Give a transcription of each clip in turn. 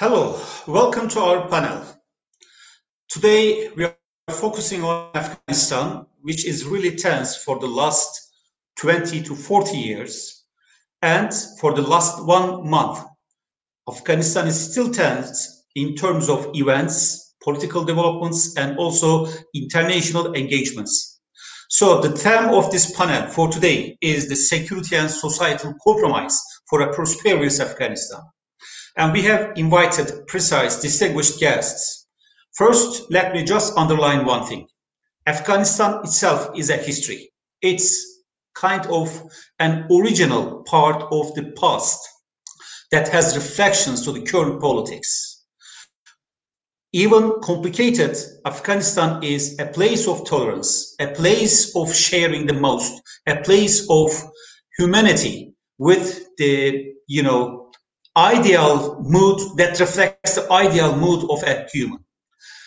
Hello, welcome to our panel. Today we are focusing on Afghanistan, which is really tense for the last 20 to 40 years. And for the last one month, Afghanistan is still tense in terms of events, political developments, and also international engagements. So the theme of this panel for today is the security and societal compromise for a prosperous Afghanistan and we have invited precise, distinguished guests. First, let me just underline one thing. Afghanistan itself is a history. It's kind of an original part of the past that has reflections to the current politics. Even complicated, Afghanistan is a place of tolerance, a place of sharing the most, a place of humanity with the, you know, ideal mood that reflects the ideal mood of a human.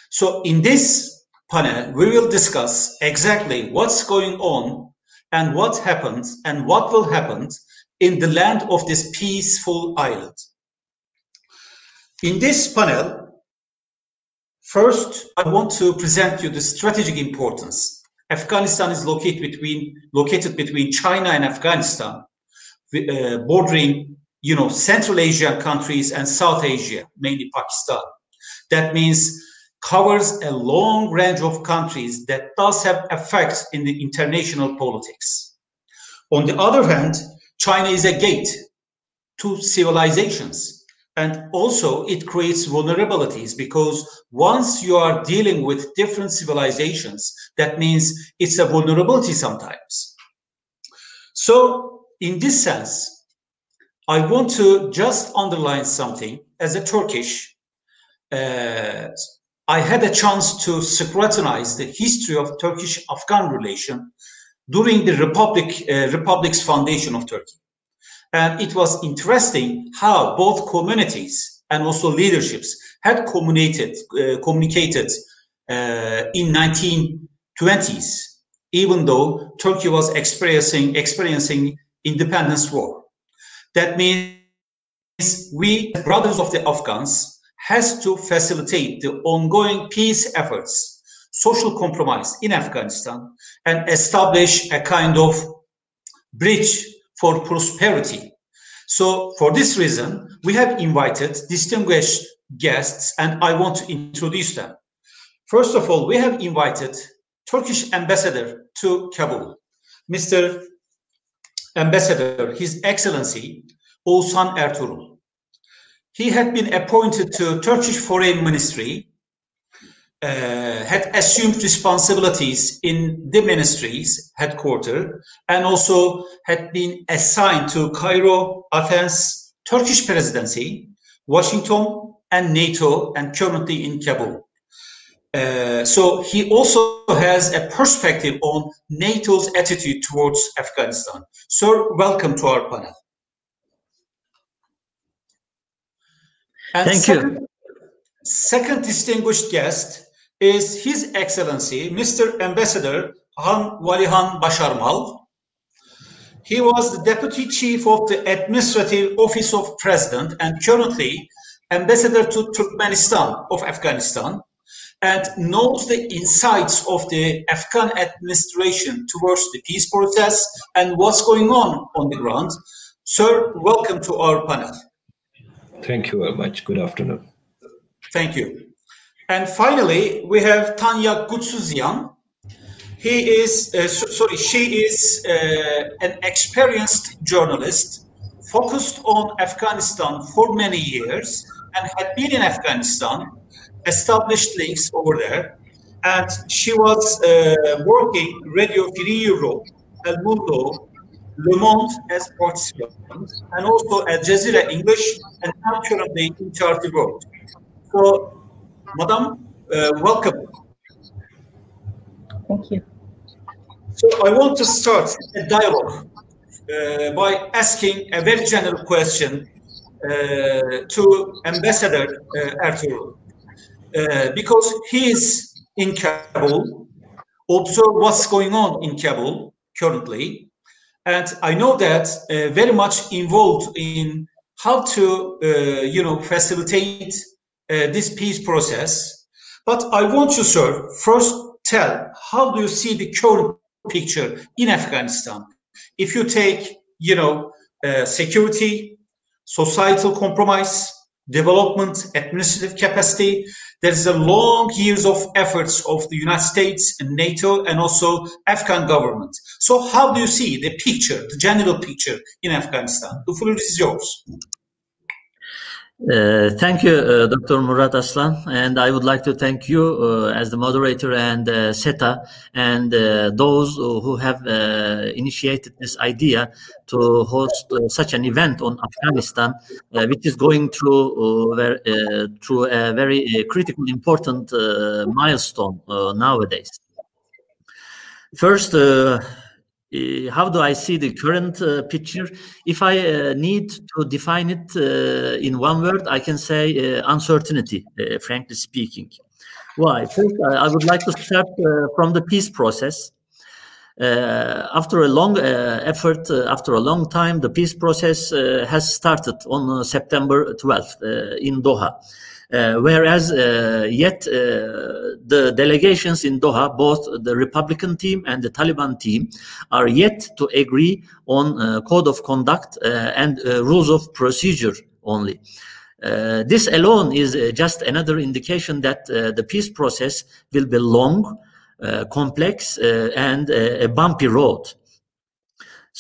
So in this panel, we will discuss exactly what's going on and what happened and what will happen in the land of this peaceful island. In this panel, first, I want to present you the strategic importance. Afghanistan is located between, located between China and Afghanistan, uh, bordering you know, Central Asian countries and South Asia, mainly Pakistan. That means covers a long range of countries that does have effects in the international politics. On the other hand, China is a gate to civilizations. And also it creates vulnerabilities because once you are dealing with different civilizations, that means it's a vulnerability sometimes. So in this sense, I want to just underline something. As a Turkish, uh, I had a chance to scrutinize the history of Turkish-Afghan relation during the Republic, uh, Republic's foundation of Turkey. And it was interesting how both communities and also leaderships had communicated, uh, communicated uh, in 1920s, even though Turkey was experiencing, experiencing independence war. That means we, brothers of the Afghans, has to facilitate the ongoing peace efforts, social compromise in Afghanistan, and establish a kind of bridge for prosperity. So for this reason, we have invited distinguished guests and I want to introduce them. First of all, we have invited Turkish ambassador to Kabul, Mr. Ambassador, His Excellency Oğuzhan Ertuğrul. He had been appointed to Turkish Foreign Ministry, uh, had assumed responsibilities in the ministry's headquarters, and also had been assigned to Cairo, Athens, Turkish presidency, Washington, and NATO, and currently in Kabul. Uh, so he also has a perspective on NATO's attitude towards Afghanistan. Sir, welcome to our panel. And Thank second, you. Second distinguished guest is His Excellency, Mr. Ambassador Han Valihan Basharmal. He was the Deputy Chief of the Administrative Office of President and currently Ambassador to Turkmenistan of Afghanistan and knows the insights of the Afghan administration towards the peace process and what's going on on the ground. Sir, welcome to our panel. Thank you very much. Good afternoon. Thank you. And finally, we have Tanya Goudsouzian. He is, uh, so, sorry, she is uh, an experienced journalist focused on Afghanistan for many years and had been in Afghanistan established links over there. And she was uh, working Radio Free Europe, El Mundo, Le Monde as participant, and also Al Jazeera English, and currently in Charity World. So, Madam, uh, welcome. Thank you. So I want to start a dialogue uh, by asking a very general question uh, to Ambassador uh, Ertuğrul. Uh, because he is in Kabul, observe what's going on in Kabul currently. And I know that uh, very much involved in how to, you know, facilitate this peace process. But I want you, sir, first tell how do you see the current picture in Afghanistan? If you take, you know, uh, security, societal compromise, development, administrative capacity. There's a long years of efforts of the United States and NATO and also Afghan government. So how do you see the picture, the general picture in Afghanistan? The floor is yours. Uh, thank you, uh, Dr. Murat Aslan, and I would like to thank you uh, as the moderator and uh, SETA and uh, those who have uh, initiated this idea to host such an event on Afghanistan, which is going through through a very critical, important milestone nowadays. First, uh, how do I see the current uh, picture? If I uh, need to define it uh, in one word, I can say uh, uncertainty, uh, frankly speaking. Why? First, I would like to start from the peace process. after a long effort, after a long time, the peace process has started on September 12th in Doha. Uh, whereas uh, yet uh, the delegations in Doha, both the Republican team and the Taliban team, are yet to agree on code of conduct and rules of procedure only. Uh, this alone is uh, just another indication that uh, the peace process will be long, complex, and a bumpy road.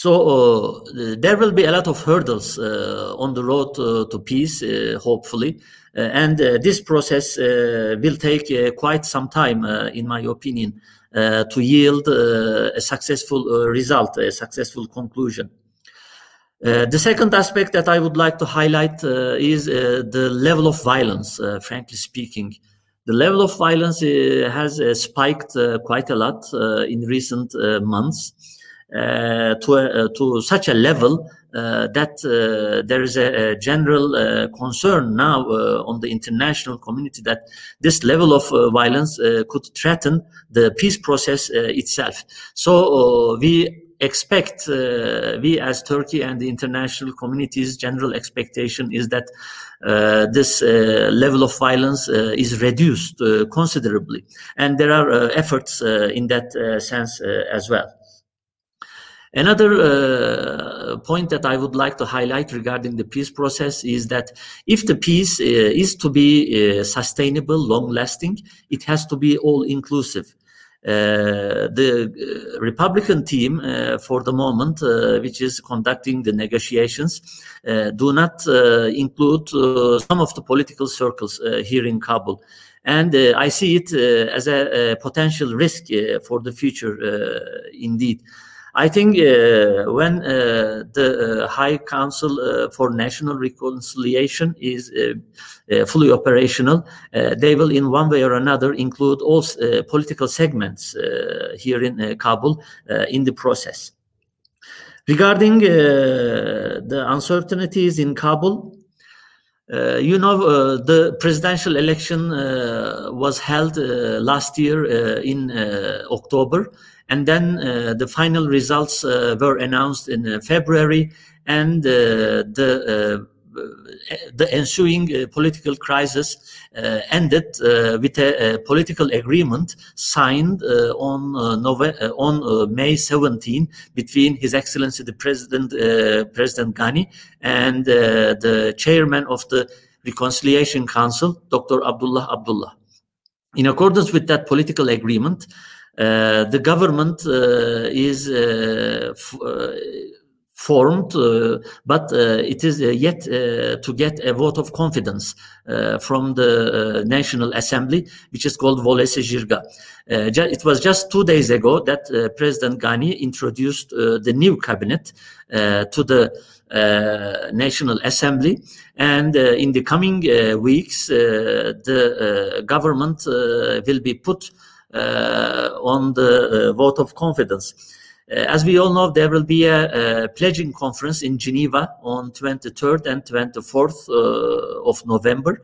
So uh, there will be a lot of hurdles uh, on the road uh, to peace, hopefully. Uh, and uh, this process uh, will take quite some time, in my opinion, to yield a successful result, a successful conclusion. Uh, the second aspect that I would like to highlight uh, is uh, the level of violence, frankly speaking. The level of violence has spiked quite a lot in recent months Uh, to, uh, to such a level uh, that uh, there is a, a general uh, concern now uh, on the international community that this level of violence could threaten the peace process itself. So we expect uh, we as Turkey and the international community's general expectation is that uh, this uh, level of violence is reduced considerably, and there are efforts in that sense as well. Another uh, point that I would like to highlight regarding the peace process is that if the peace uh, is to be uh, sustainable, long lasting, it has to be all inclusive. Uh, the uh, Republican team, uh, for the moment, which is conducting the negotiations, do not include some of the political circles here in Kabul. And I see it as a, a, potential risk for the future, indeed. I think uh, when uh, the uh, High Council uh, for National Reconciliation is uh, uh, fully operational, they will, in one way or another, include all political segments here in Kabul in the process. Regarding the uncertainties in Kabul, uh, you know, uh, the presidential election uh, was held last year in October, and then uh, the final results uh, were announced in uh, February, and the the ensuing uh, political crisis uh, ended uh, with a, a, political agreement signed on on May 17 between His Excellency the President President Ghani and the chairman of the Reconciliation Council, Dr. Abdullah Abdullah. In accordance with that political agreement, uh, the government uh, is uh, formed, uh, but uh, it is uh, yet uh, to get a vote of confidence uh, from the uh, National Assembly, which is called Wolesi Jirga. it was just two days ago that President Ghani introduced the new cabinet to the National Assembly, and in the coming weeks, the government will be put uh, on the uh, vote of confidence. Uh, as we all know, there will be a, a, pledging conference in Geneva on 23rd and 24th of November.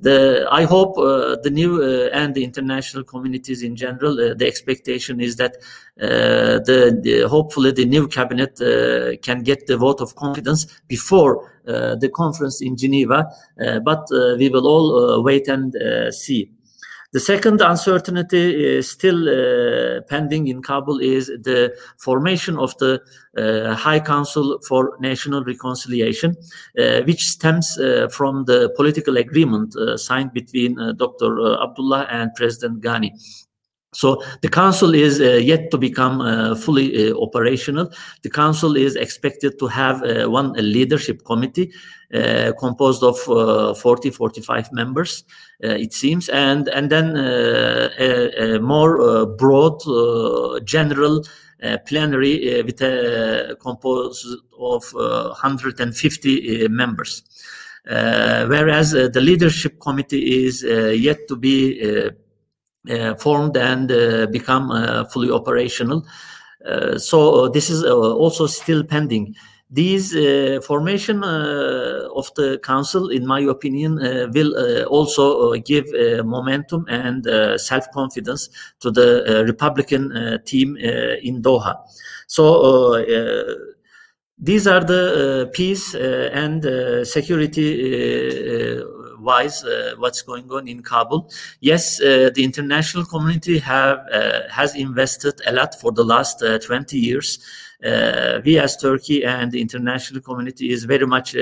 the I hope uh, the new uh, and the international communities in general, uh, the expectation is that uh, the, the, hopefully the new cabinet uh, can get the vote of confidence before uh, the conference in Geneva. but we will all wait and see. The second uncertainty is still uh, pending in Kabul is the formation of the uh, High Council for National Reconciliation, uh, which stems uh, from the political agreement uh, signed between uh, Dr. Abdullah and President Ghani. So the council is uh, yet to become uh, fully uh, operational. The council is expected to have uh, one leadership committee uh, composed of uh, 40, 45 members, it seems, and and then a, a, more broad, general plenary with a composed of 150 members. whereas the leadership committee is yet to be uh, Uh, formed and uh, become uh, fully operational. Uh, so uh, this is also still pending these uh, formation uh, of the council in my opinion uh, will also give momentum and self-confidence to the republican team in doha so these are the peace and security wise uh, what's going on in Kabul. Yes, uh, the international community have uh, has invested a lot for the last 20 years. we as Turkey and the international community is very much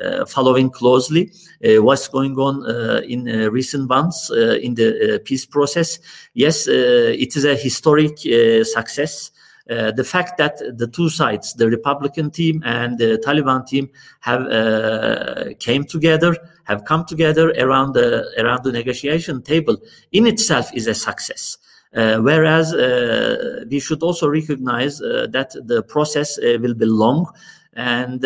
uh, following closely uh, what's going on uh, in recent months in the peace process. Yes, it is a historic success. Uh, the fact that the two sides, the Republican team and the Taliban team, have uh, came together, have come together around the around the negotiation table, in itself is a success. Uh, whereas uh, we should also recognize uh, that the process will be long and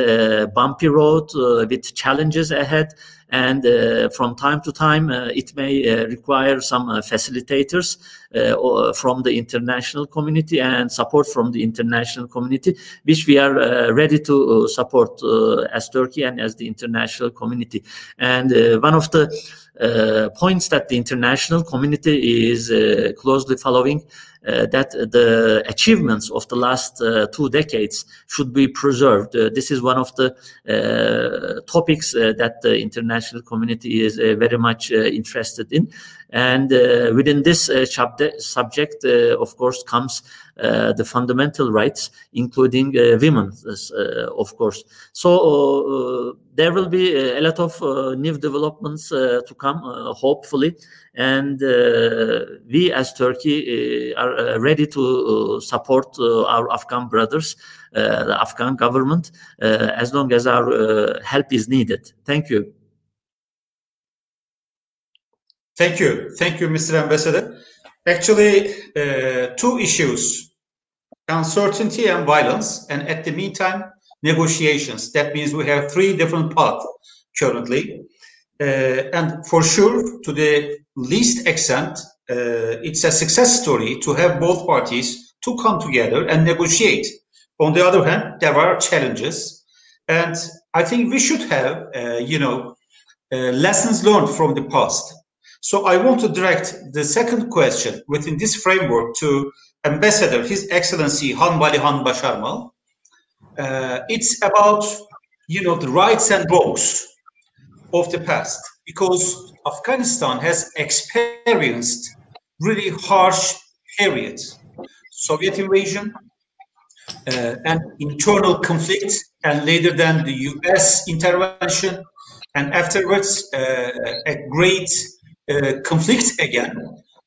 bumpy road with challenges ahead and uh, from time to time uh, it may uh, require some uh, facilitators uh, from the international community and support from the international community which we are uh, ready to support as turkey and as the international community. And one of the points that the international community is closely following Uh, that the achievements of the last uh, two decades should be preserved. Uh, this is one of the topics that the international community is very much interested in. And within this subject, of course, comes uh, Uh, the fundamental rights, including uh, women, uh, uh of course. So uh, there will be a lot of new developments to come, hopefully. And we, as Turkey, are ready to support our Afghan brothers, the Afghan government, as long as our help is needed. Thank you. Thank you. Thank you, Mr. Ambassador. Actually, uh, two issues uncertainty and violence, and at the meantime, negotiations. That means we have three different paths currently. Uh, and for sure, to the least extent, uh, it's a success story to have both parties to come together and negotiate. On the other hand, there are challenges, and I think we should have, uh, you know, uh, lessons learned from the past. So I want to direct the second question within this framework to Ambassador, His Excellency Han Valihan Basharmal. Uh, it's about, you know, the rights and wrongs of the past because Afghanistan has experienced really harsh periods. Soviet invasion uh, and internal conflict, and later than the US intervention, and afterwards uh, a great uh, conflict again.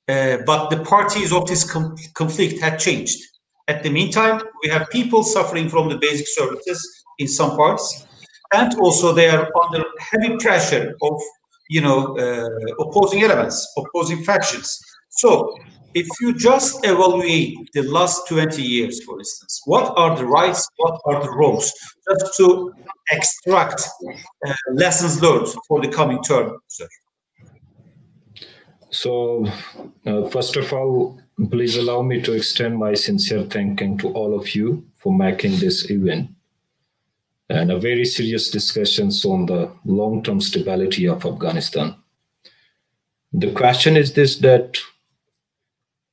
Uh, but the parties of this com conflict had changed. At the meantime, we have people suffering from the basic services in some parts, and also they are under heavy pressure of, you know, uh, opposing elements, opposing factions. So, if you just evaluate the last 20 years, for instance, what are the rights, what are the wrongs, just to extract uh, lessons learned for the coming term, sir. So, uh, first of all, please allow me to extend my sincere thanking to all of you for making this event. and a very serious discussions on the long-term stability of Afghanistan. The question is this that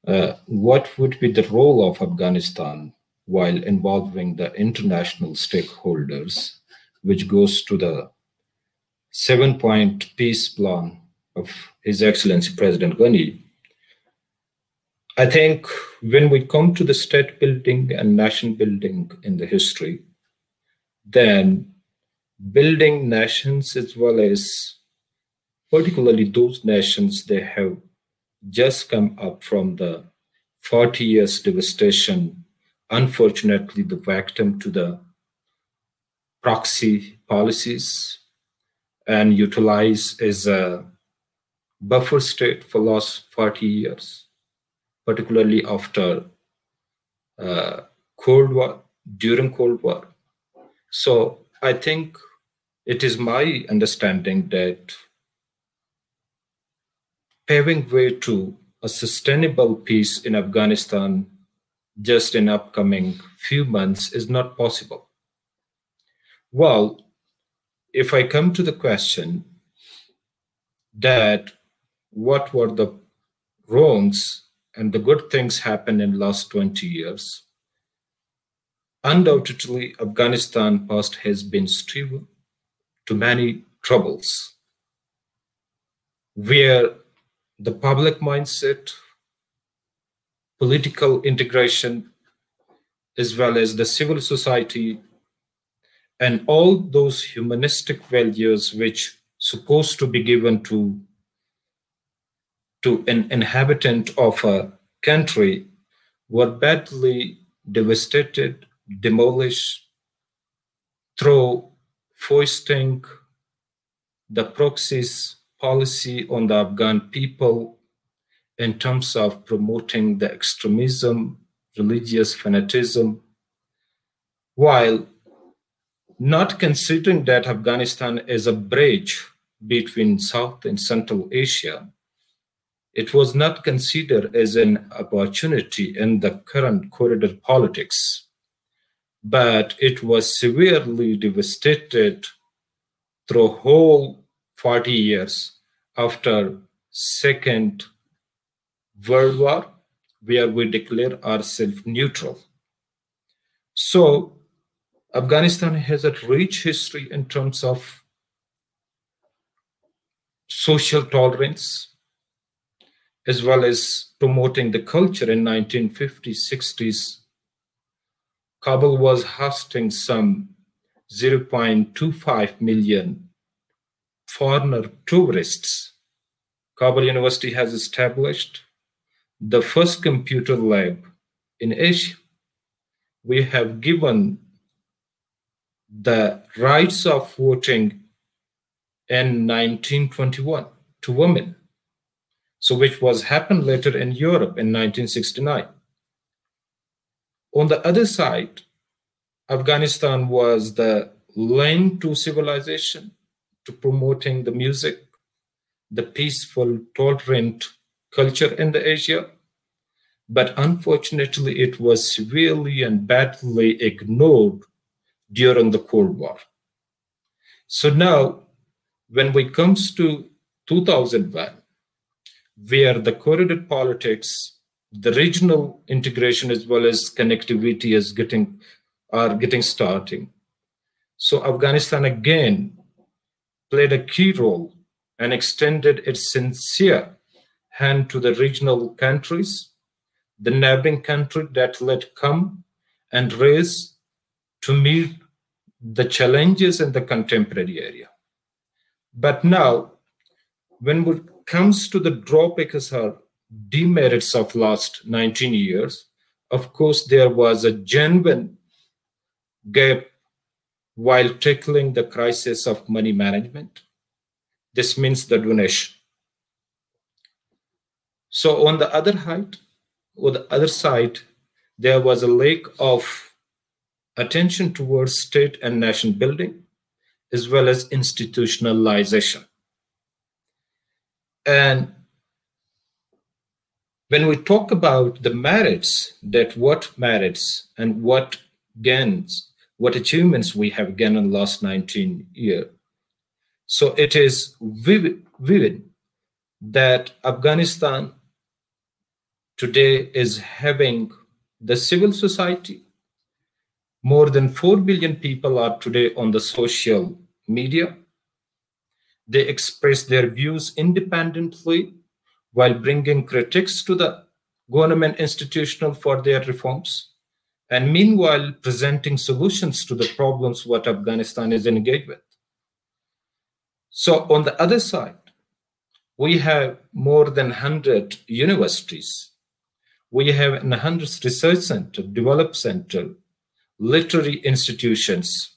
uh, what would be the role of Afghanistan while involving the international stakeholders, which goes to the seven point peace plan of His Excellency President Ghani. I think when we come to the state building and nation building in the history, then building nations as well as particularly those nations they have just come up from the 40 years devastation unfortunately the victim to the proxy policies and utilized as a buffer state for last 40 years, particularly after uh, Cold War, during Cold War. So I think it is my understanding that paving way to a sustainable peace in Afghanistan just in upcoming few months is not possible. Well, if I come to the question that what were the wrongs and the good things happened in last 20 years, undoubtedly Afghanistan past has been striven to many troubles where the public mindset political integration, as well as the civil society, and all those humanistic values which supposed to be given to to an inhabitant of a country were badly devastated, demolished through foisting the proxies policy on the Afghan people in terms of promoting the extremism, religious fanaticism, while not considering that Afghanistan is a bridge between South and Central Asia, it was not considered as an opportunity in the current corridor politics, but it was severely devastated through whole 40 years after second World War, where we declare ourselves neutral. So, Afghanistan has a rich history in terms of social tolerance, as well as promoting the culture in 1950s, 60s. Kabul was hosting some 0.25 million foreigner tourists. Kabul University has established the first computer lab in Asia. We have given the rights of voting in 1921 to women, so which was happened later in Europe in 1969. On the other side, Afghanistan was the lane to civilization, to promoting the music, the peaceful, tolerant culture in the Asia, but unfortunately it was severely and badly ignored during the Cold War. So now, when we comes to 2001, where the corridor politics, the regional integration as well as connectivity is getting are getting starting. So Afghanistan again played a key role and extended its sincere hand to the regional countries, the neighboring country that let come and raise to meet the challenges in the contemporary area. But now, when it comes to the drawbacks or demerits of last 19 years, of course, there was a genuine gap while tackling the crisis of money management. This means the donation. So on the other hand, on the other side, there was a lack of attention towards state and nation building, as well as institutionalization. And when we talk about the merits, that what merits and what gains what achievements we have gained in the last 19 years. So it is vivid, vivid that Afghanistan today is having the civil society. More than 4 billion people are today on the social media. They express their views independently while bringing critics to the government institutional for their reforms and meanwhile presenting solutions to the problems what Afghanistan is engaged with. So on the other side, we have more than 100 universities. We have 100 research center, develop center, literary institutions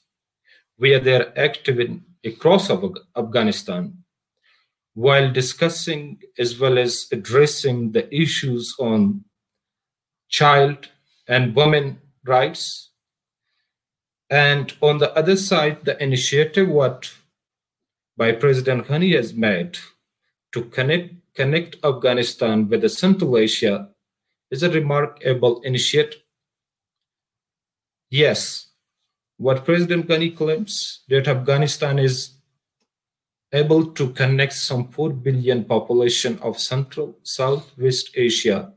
where they're active in across Afghanistan while discussing as well as addressing the issues on child and women rights. And on the other side, the initiative what by President Ghani has made to connect, connect Afghanistan with the Central Asia is a remarkable initiative. Yes, what President Ghani claims that Afghanistan is able to connect some 4 billion population of Central Southwest Asia.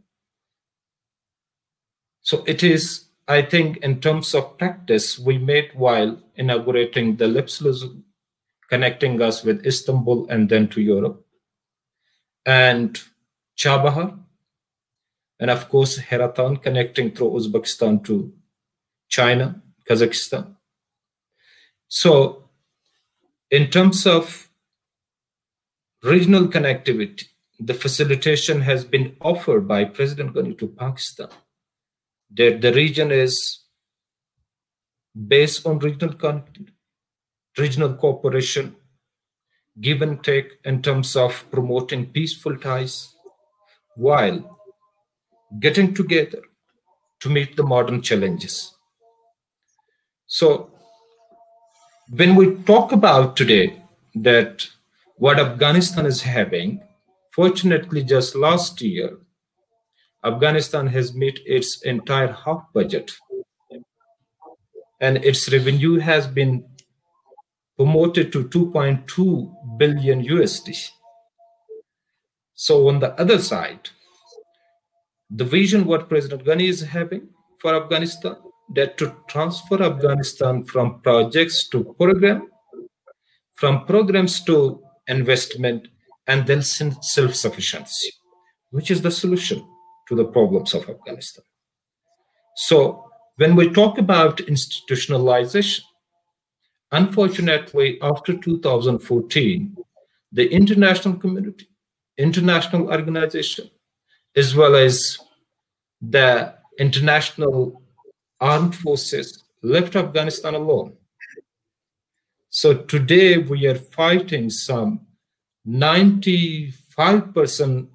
So it is, I think, in terms of practice, we made while inaugurating the Lapis Lazuli, connecting us with Istanbul and then to Europe and Chabahar, and of course Hairatan connecting through Uzbekistan to China, Kazakhstan. So, in terms of regional connectivity, the facilitation has been offered by President Ghani to Pakistan. That the region is based on regional connectivity, regional cooperation, give and take in terms of promoting peaceful ties while getting together to meet the modern challenges. So, when we talk about today that what Afghanistan is having, fortunately, just last year, Afghanistan has met its entire half budget and its revenue has been promoted to 2.2 billion USD. So on the other side, the vision what President Ghani is having for Afghanistan, that to transfer Afghanistan from projects to program, from programs to investment, and then self-sufficiency, which is the solution to the problems of Afghanistan. So when we talk about institutionalization, Unfortunately, after 2014, the international community, international organization, as well as the international armed forces left Afghanistan alone. So today we are fighting some 95%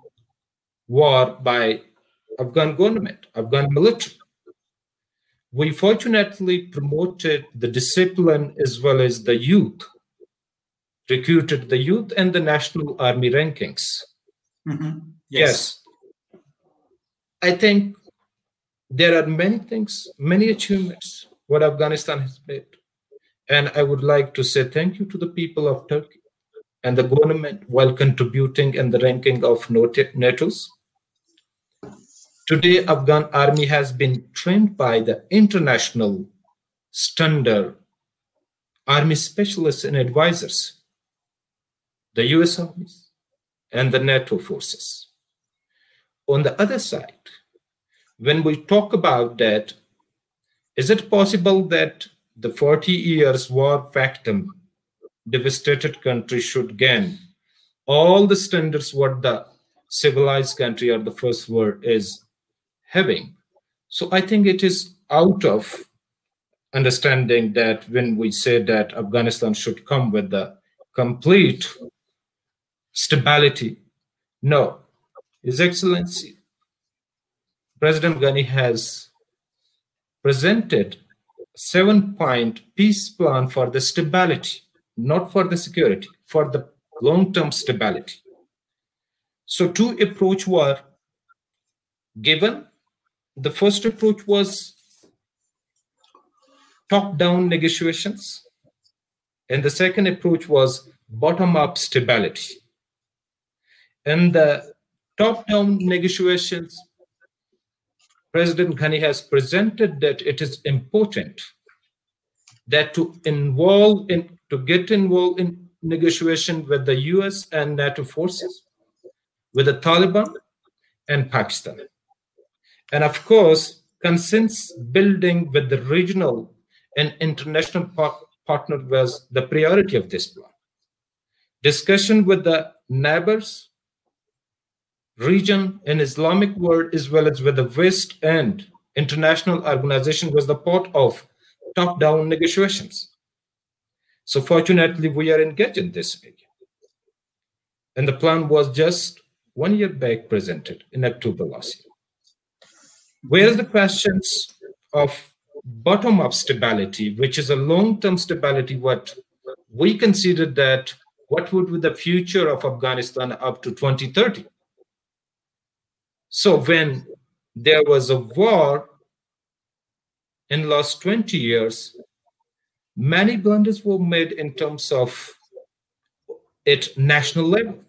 war by Afghan government, Afghan military we fortunately promoted the discipline as well as the youth, recruited the youth and the National Army rankings. Mm-hmm. Yes. yes. I think there are many things, many achievements what Afghanistan has made. And I would like to say thank you to the people of Turkey and the government while contributing in the ranking of NATO's Today, Afghan army has been trained by the international standard army specialists and advisors, the US armies and the NATO forces. On the other side, when we talk about that, is it possible that the 40 years war victim devastated country should gain all the standards what the civilized country or the first world is having. So I think it is out of understanding that when we say that Afghanistan should come with the complete stability, no. His Excellency, President Ghani has presented seven-point peace plan for the stability, not for the security, for the long-term stability. So two approach were given the first approach was top-down negotiations, and the second approach was bottom-up stability. In the top-down negotiations, President Ghani has presented that it is important that to involve in to get involved in negotiation with the US and NATO forces, with the Taliban and Pakistan. And of course, consensus building with the regional and international par- partner was the priority of this plan. Discussion with the neighbors, region, and Islamic world, as well as with the West and international organization, was the part of top-down negotiations. So fortunately, we are engaged in this area. And the plan was just one year back presented in October last year. Whereas the questions of bottom-up stability, which is a long-term stability, what we considered that what would be the future of Afghanistan up to 2030. So when there was a war in last 20 years, many blunders were made in terms of at national level.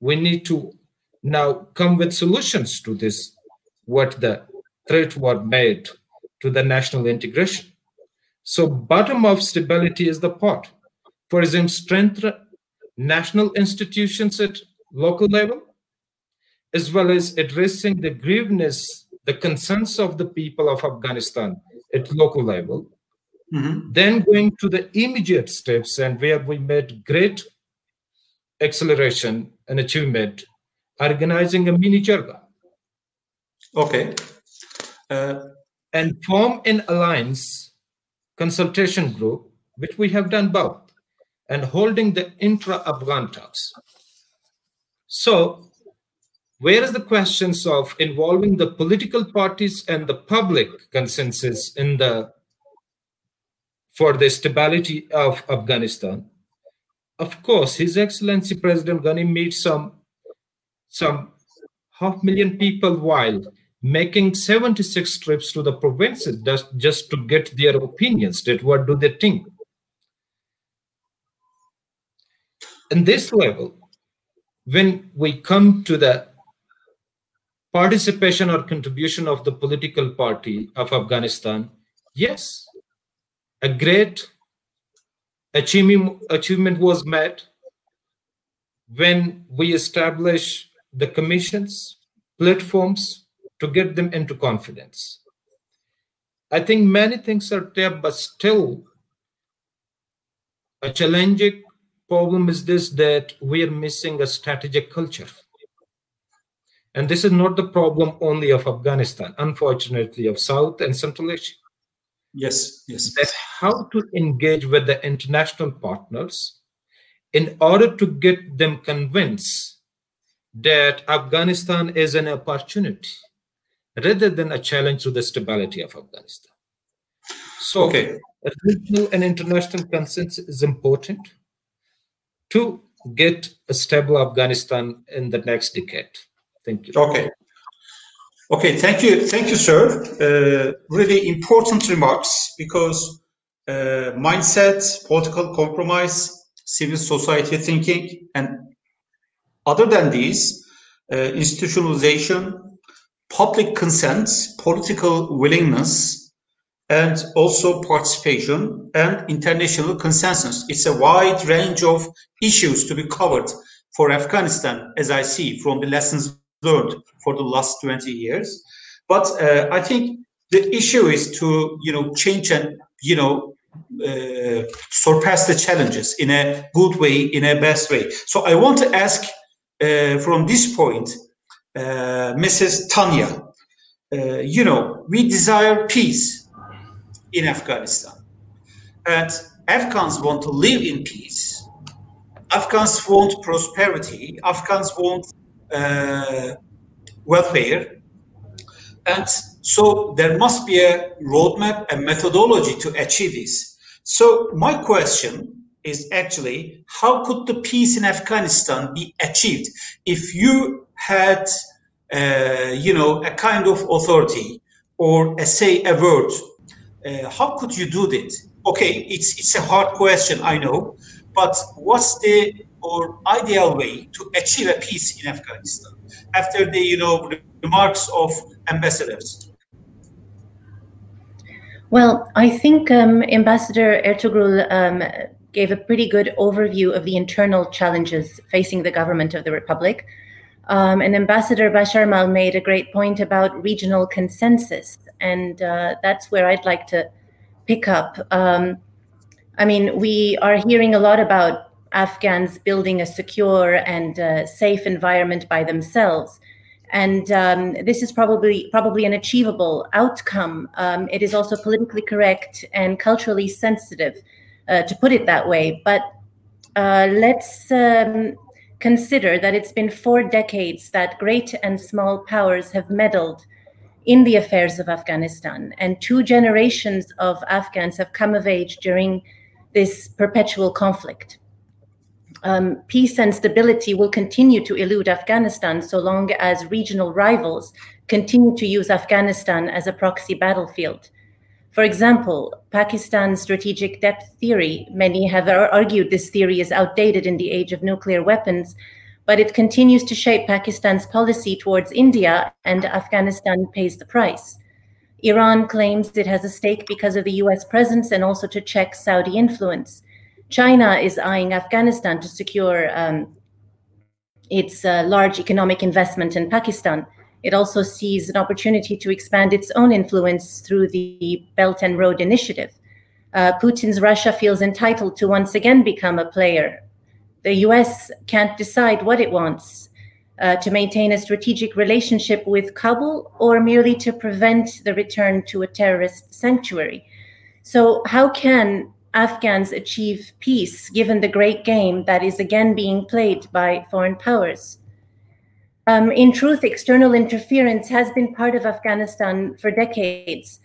We need to now come with solutions to this, what the threat were made to the national integration. So bottom of stability is the part. For example, strengthen national institutions at local level, as well as addressing the grievances, the concerns of the people of Afghanistan at local level. Mm-hmm. Then going to the immediate steps and where we made great acceleration and achievement, organizing a mini Jirga. Okay. Uh, and form an alliance consultation group, which we have done both, and holding the intra-Afghan talks. So, where is the questions of involving the political parties and the public consensus in the for the stability of Afghanistan? Of course, His Excellency President Ghani meets some some half million people while making 76 trips to the provinces just, just to get their opinions that what do they think in this level when we come to the participation or contribution of the political party of afghanistan yes a great achievement, achievement was met when we established the commissions platforms to get them into confidence. I think many things are there, but still, a challenging problem is this that we are missing a strategic culture. And this is not the problem only of Afghanistan, unfortunately, of South and Central Asia. Yes, yes. That how to engage with the international partners in order to get them convinced that Afghanistan is an opportunity rather than a challenge to the stability of Afghanistan. So, okay. regional and international consensus is important to get a stable Afghanistan in the next decade. Thank you. Okay. Okay, thank you, thank you, sir. Uh, really important remarks because uh, mindset, political compromise, civil society thinking, and other than these, uh, institutionalization, public consent, political willingness, and also participation and international consensus. It's a wide range of issues to be covered for Afghanistan, as I see from the lessons learned for the last 20 years. But uh, I think the issue is to, you know, change and, you know, uh, surpass the challenges in a good way, in a best way. So I want to ask uh, from this point, uh, Mrs. Tanya, uh, you know, we desire peace in Afghanistan. And Afghans want to live in peace. Afghans want prosperity. Afghans want welfare. And so there must be a roadmap, a methodology to achieve this. So my question is actually, how could the peace in Afghanistan be achieved if you had, uh, you know, a kind of authority or a say a word Uh, how could you do that? Okay, it's it's a hard question, I know, but what's the or ideal way to achieve a peace in Afghanistan after the you know remarks of ambassadors? Well, I think um, Ambassador Ertugrul um, gave a pretty good overview of the internal challenges facing the government of the Republic. Um, and Ambassador Basharmal made a great point about regional consensus, and uh, that's where I'd like to pick up. Um, I mean, we are hearing a lot about Afghans building a secure and uh, safe environment by themselves and um, this is probably probably an achievable outcome. Um, it is also politically correct and culturally sensitive, uh, to put it that way. But uh, let's um, consider that it's been four decades that great and small powers have meddled in the affairs of Afghanistan, and two generations of Afghans have come of age during this perpetual conflict um, peace and stability will continue to elude Afghanistan so long as regional rivals continue to use Afghanistan as a proxy battlefield. For example, Pakistan's strategic depth theory, many have argued this theory is outdated in the age of nuclear weapons, but it continues to shape Pakistan's policy towards India, and Afghanistan pays the price. Iran claims it has a stake because of the US presence and also to check Saudi influence. China is eyeing Afghanistan to secure um, its uh, large economic investment in Pakistan. It also sees an opportunity to expand its own influence through the Belt and Road Initiative. Uh, Putin's Russia feels entitled to once again become a player. The US can't decide what it wants uh, to maintain a strategic relationship with Kabul or merely to prevent the return to a terrorist sanctuary. So, how can Afghans achieve peace given the great game that is again being played by foreign powers. Um, in truth, external interference has been part of Afghanistan for decades.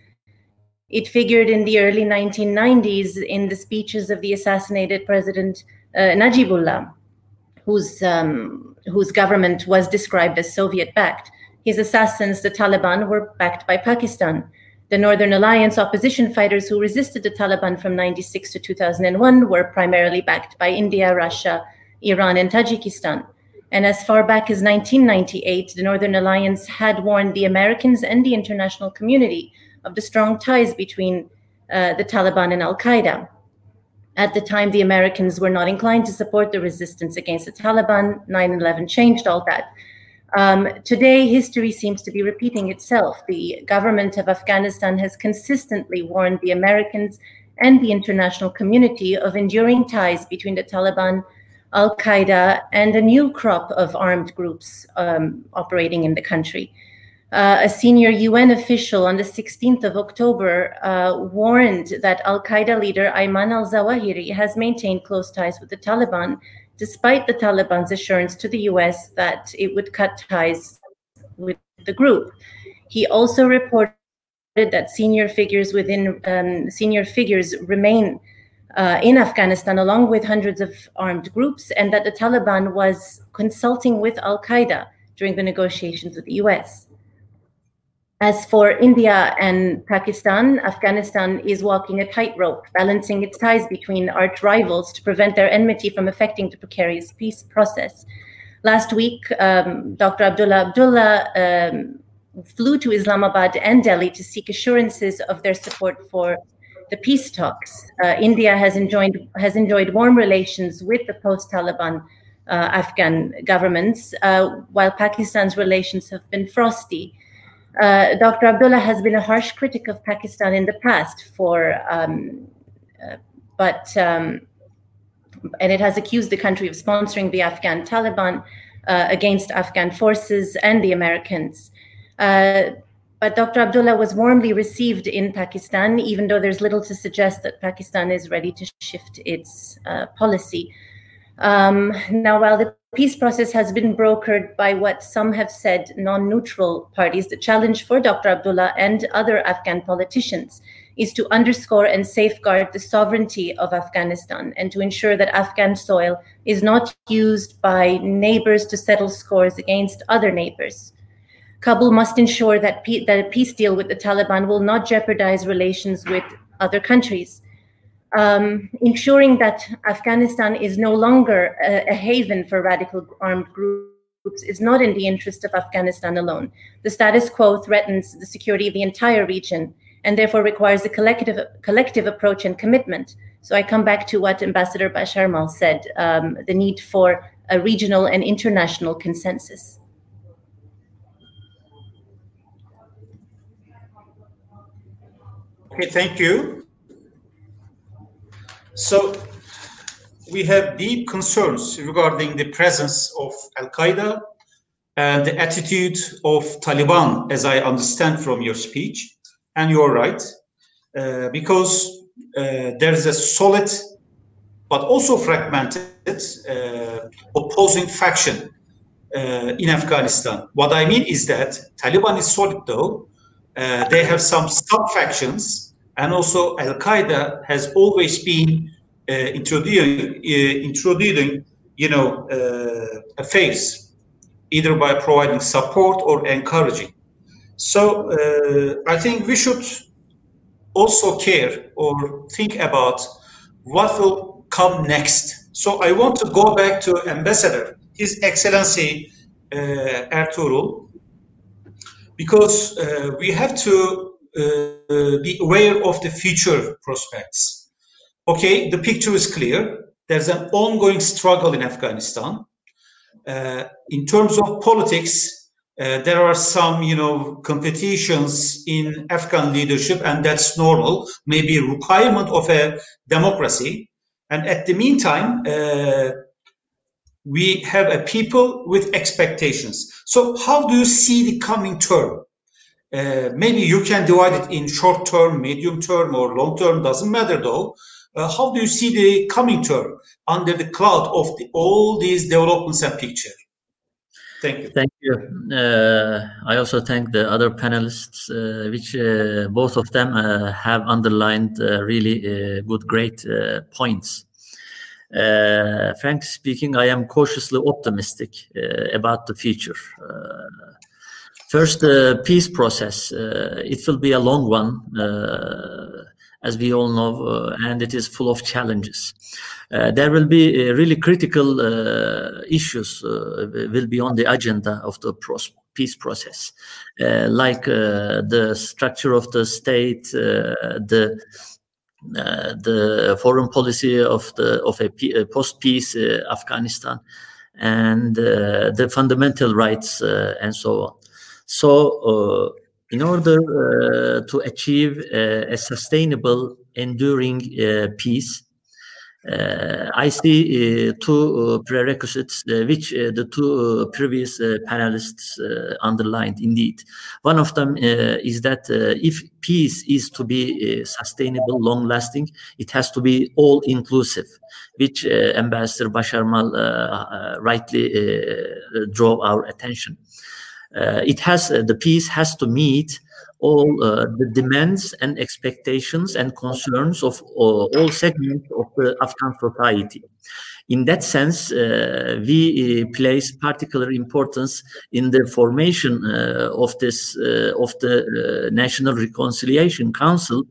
It figured in the early 1990s in the speeches of the assassinated President uh, Najibullah, whose, um, whose government was described as Soviet backed. His assassins, the Taliban, were backed by Pakistan. The Northern Alliance opposition fighters who resisted the Taliban from 96 to 2001 were primarily backed by India, Russia, Iran, and Tajikistan. And as far back as 1998, the Northern Alliance had warned the Americans and the international community of the strong ties between uh, the Taliban and Al Qaeda. At the time, the Americans were not inclined to support the resistance against the Taliban. 9 11 changed all that. Um, today, history seems to be repeating itself. The government of Afghanistan has consistently warned the Americans and the international community of enduring ties between the Taliban, Al Qaeda, and a new crop of armed groups um, operating in the country. Uh, a senior UN official on the 16th of October uh, warned that Al Qaeda leader Ayman al Zawahiri has maintained close ties with the Taliban despite the Taliban's assurance to the US that it would cut ties with the group. He also reported that senior figures within um, senior figures remain uh, in Afghanistan along with hundreds of armed groups, and that the Taliban was consulting with Al Qaeda during the negotiations with the US. As for India and Pakistan, Afghanistan is walking a tightrope, balancing its ties between arch rivals to prevent their enmity from affecting the precarious peace process. Last week, um, Dr. Abdullah Abdullah um, flew to Islamabad and Delhi to seek assurances of their support for the peace talks. Uh, India has enjoyed has enjoyed warm relations with the post-Taliban uh, Afghan governments, uh, while Pakistan's relations have been frosty. Uh, Dr. Abdullah has been a harsh critic of Pakistan in the past for, um, uh, but, um, and it has accused the country of sponsoring the Afghan Taliban uh, against Afghan forces and the Americans. Uh, but Dr. Abdullah was warmly received in Pakistan, even though there's little to suggest that Pakistan is ready to shift its uh, policy. Um, now, while the peace process has been brokered by what some have said non neutral parties, the challenge for Dr. Abdullah and other Afghan politicians is to underscore and safeguard the sovereignty of Afghanistan and to ensure that Afghan soil is not used by neighbors to settle scores against other neighbors. Kabul must ensure that, that a peace deal with the Taliban will not jeopardize relations with other countries. Um, ensuring that Afghanistan is no longer a, a haven for radical armed groups is not in the interest of Afghanistan alone. The status quo threatens the security of the entire region and therefore requires a collective, collective approach and commitment. So I come back to what Ambassador Basharmal said, um, the need for a regional and international consensus. Okay, thank you. So we have deep concerns regarding the presence of Al Qaeda and the attitude of Taliban, as I understand from your speech. And you're right, uh, because uh, there is a solid but also fragmented uh, opposing faction uh, in Afghanistan. What I mean is that Taliban is solid though, uh, they have some sub factions, and also Al Qaeda has always been uh, introducing, uh, introducing, you know, uh, affairs, either by providing support or encouraging. So uh, I think we should also care or think about what will come next. So I want to go back to Ambassador, His Excellency uh, because uh, we have to be aware of the future prospects. Okay, the picture is clear. There's an ongoing struggle in Afghanistan. Uh, in terms of politics, uh, there are some, you know, competitions in Afghan leadership, and that's normal. Maybe a requirement of a democracy. And at the meantime, uh, we have a people with expectations. So how do you see the coming term? Uh, maybe you can divide it in short term, medium term, or long term, doesn't matter though. Uh, how do you see the coming term under the cloud of the, all these developments and picture? Thank you. Thank you. Uh, I also thank the other panelists, uh, which uh, both of them have underlined really good, great points. Frankly speaking, I am cautiously optimistic about the future. Uh, first, the peace process. it will be a long one, as we all know, and it is full of challenges. Uh, there will be uh, really critical uh, issues will be on the agenda of the peace process, like the structure of the state, the uh, the foreign policy of the of a, post-peace uh, Afghanistan and uh, the fundamental rights and so on. So, uh, in order uh, to achieve uh, a sustainable, enduring peace, uh, I see uh, two uh, prerequisites which the two previous panelists underlined indeed. One of them is that if peace is to be sustainable, long lasting, it has to be all inclusive, which Ambassador Basharmal rightly drove our attention. It has the peace has to meet all uh, the demands and expectations and concerns of uh, all segments of the Afghan society. In that sense, uh, we uh, place particular importance in the formation uh, of this uh, of the National Reconciliation Council,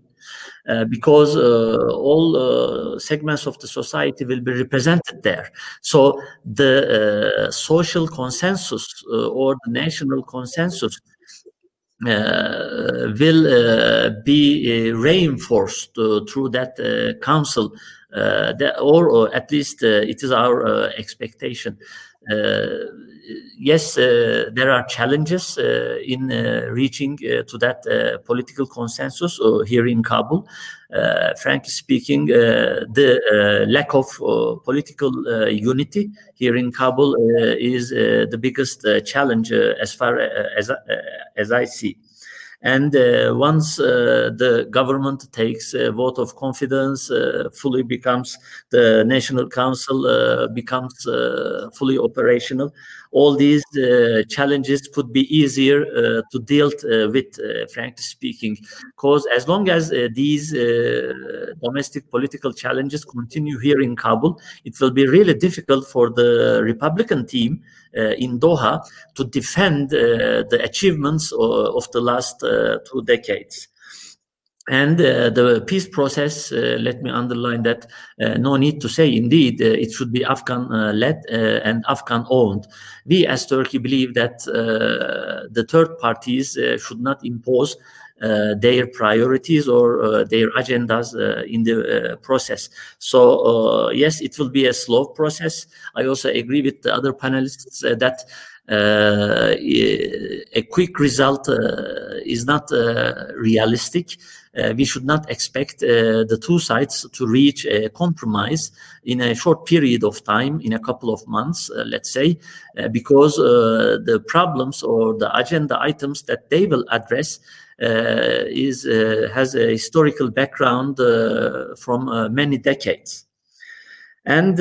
Uh, because uh, all uh, segments of the society will be represented there. So the social consensus or the national consensus uh, will uh, be uh, reinforced through that council, Uh, that, or, or, at least uh, it is our uh, expectation. yes, there are challenges in reaching to that political consensus here in Kabul. frankly speaking, the lack of political unity here in Kabul is the biggest challenge as far as as I see. And uh, once uh, the government takes a vote of confidence, uh, fully becomes the National Council uh, becomes uh, fully operational, all these uh, challenges could be easier to deal with, frankly speaking, because as long as these domestic political challenges continue here in Kabul, it will be really difficult for the Republican team in Doha to defend uh, the achievements of the last uh, two decades. And uh, the peace process, uh, let me underline that, uh, no need to say, indeed, it should be Afghan led and Afghan owned. We as Turkey believe that the third parties should not impose uh, their priorities or uh, their agendas uh, in the process. So yes, it will be a slow process. I also agree with the other panelists that uh, a quick result uh, is not uh, realistic. we should not expect the two sides to reach a compromise in a short period of time, in a couple of months, let's say, because the problems or the agenda items that they will address uh, is uh, has a historical background uh, from many decades. And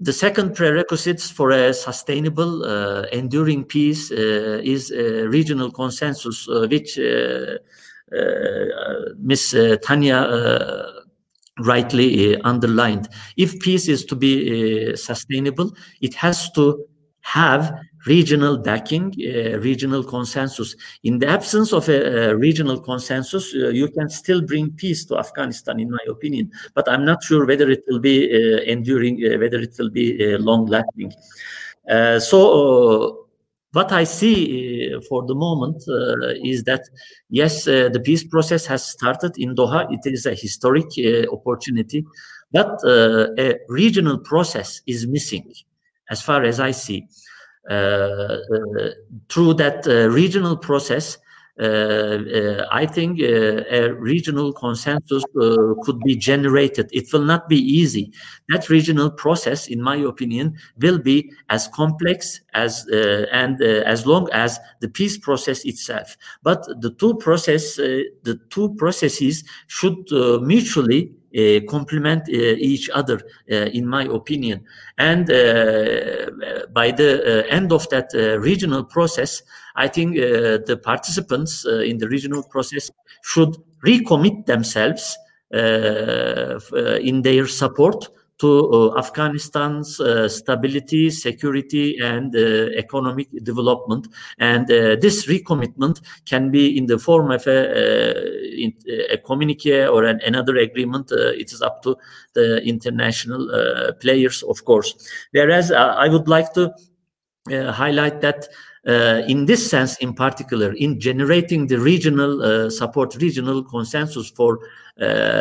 the second prerequisites for a sustainable, uh, enduring peace uh, is a regional consensus, uh, which Ms. Tanya rightly underlined. If peace is to be sustainable, it has to have regional backing, uh, regional consensus. In the absence of a, a regional consensus, uh, you can still bring peace to Afghanistan, in my opinion. But I'm not sure whether it will be uh, enduring, uh, whether it will be uh, long lasting. Uh, so, what I see for the moment is that yes, the peace process has started in Doha. It is a historic opportunity, but a regional process is missing, as far as I see. Uh, uh, through that uh, regional process, uh, uh, I think uh, a regional consensus could be generated. It will not be easy. That regional process, in my opinion, will be as complex as and as long as the peace process itself. But the two process, the two processes should mutually uh, complement uh, each other, uh, in my opinion. And uh, by the uh, end of that uh, regional process, I think the participants in the regional process should recommit themselves in their support to uh, Afghanistan's uh, stability, security, and uh, economic development. And this recommitment can be in the form of a, in, a communique or an, another agreement. it is up to the international players, of course. Whereas I would like to highlight that uh, in this sense, in particular, in generating the regional uh, support, regional consensus for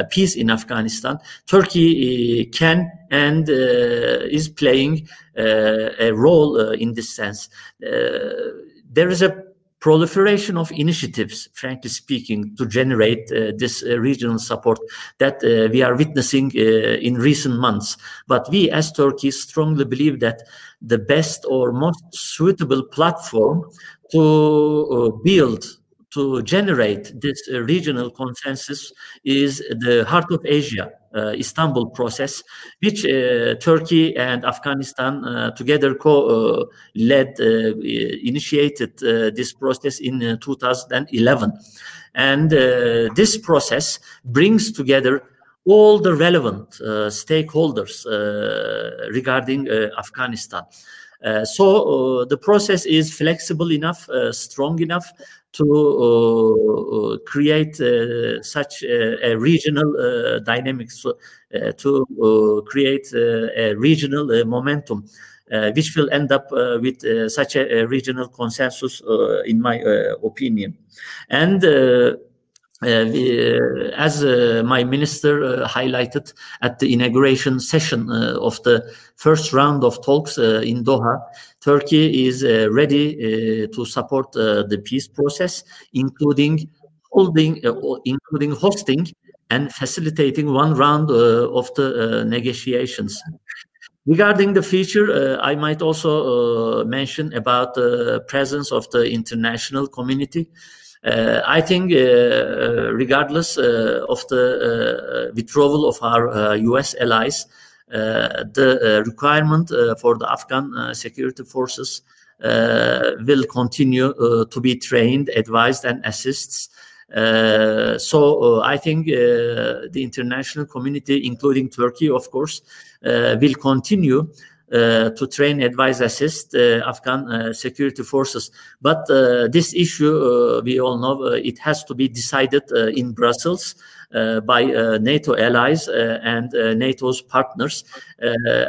peace in Afghanistan, Turkey uh, can and uh, is playing uh, a role in this sense. there is a proliferation of initiatives, frankly speaking, to generate uh, this uh, regional support that uh, we are witnessing in recent months. But we, as Turkey, strongly believe that the best or most suitable platform to build to generate this uh, regional consensus is the Heart of Asia uh, Istanbul process, which uh, Turkey and Afghanistan uh, together co-led, uh, uh, initiated this process in 2011. And this process brings together all the relevant stakeholders regarding Afghanistan. Uh, so uh, the process is flexible enough, uh, strong enough to uh, uh, create uh, such a, regional dynamics, to create a regional momentum. Uh, which will end up uh, with uh, such a, a, regional consensus, in my opinion. And uh, uh, as uh, my minister highlighted at the inauguration session of the first round of talks in Doha, Turkey is uh, ready uh, to support uh, the peace process, including holding, including hosting and facilitating one round of the negotiations. Regarding the future, uh, I might also uh, mention about the presence of the international community. Uh, I think, regardless of the withdrawal of our US allies, the requirement for the Afghan security forces will continue to be trained, advised, and assists uh, so uh, I think uh, the international community, including Turkey, of course, will continue uh, to train, advise, assist uh, Afghan uh, security forces. But this issue, we all know, it has to be decided in Brussels Uh, by uh, NATO allies uh, and NATO's partners.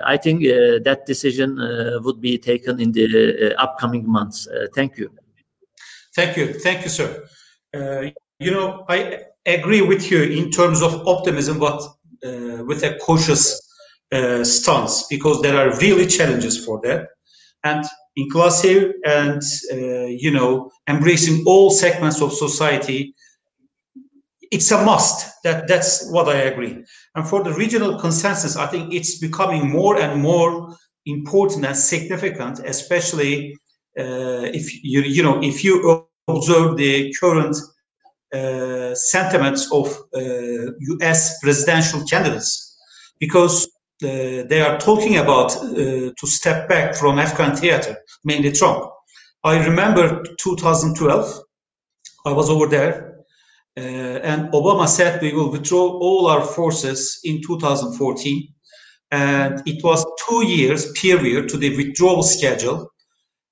I think that decision would be taken in the upcoming months. thank you. Thank you. Thank you, sir. You know, I agree with you in terms of optimism, but uh, with a cautious uh, stance because there are really challenges for that. And inclusive and, uh, you know, embracing all segments of society, it's a must. That That's what I agree. And for the regional consensus, I think it's becoming more and more important and significant, especially uh, if you, you know, if you observe the current uh, sentiments of U.S. Uh, presidential candidates, because uh, they are talking about to step back from Afghan theater, mainly Trump. I remember 2012. I was over there, uh, and Obama said we will withdraw all our forces in 2014. And it was two years period to the withdrawal schedule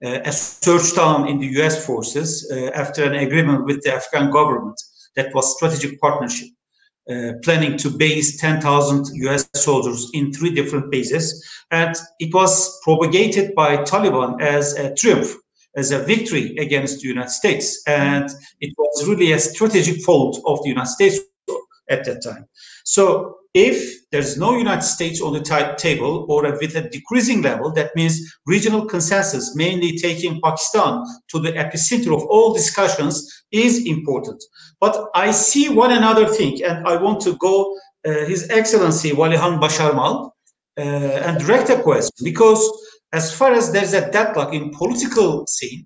uh, a surge down in the US forces uh, after an agreement with the Afghan government that was strategic partnership. Uh, planning to base 10,000 US soldiers in three different bases. And it was propagated by Taliban as a triumph, as a victory against the United States. And it was really a strategic fault of the United States at that time. So if there's no United States on the table or with a decreasing level, that means regional consensus, mainly taking Pakistan to the epicenter of all discussions, is important. But I see one another thing, and I want to go uh, His Excellency Walihan Basharmal uh, and direct a question because as far as there's a deadlock in political scene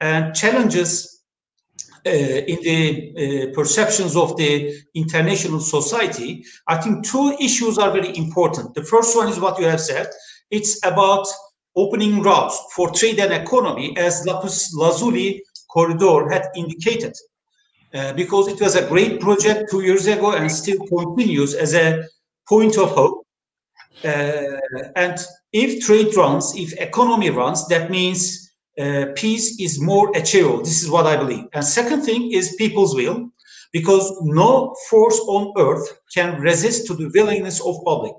and challenges uh, in the uh, perceptions of the international society, I think two issues are very important. The first one is what you have said. It's about opening routes for trade and economy, as Lapis Lazuli corridor had indicated, uh, because it was a great project two years ago and still continues as a point of hope. Uh, and if trade runs, if economy runs, that means uh, peace is more achievable. This is what I believe. And second thing is people's will, because no force on earth can resist to the willingness of public.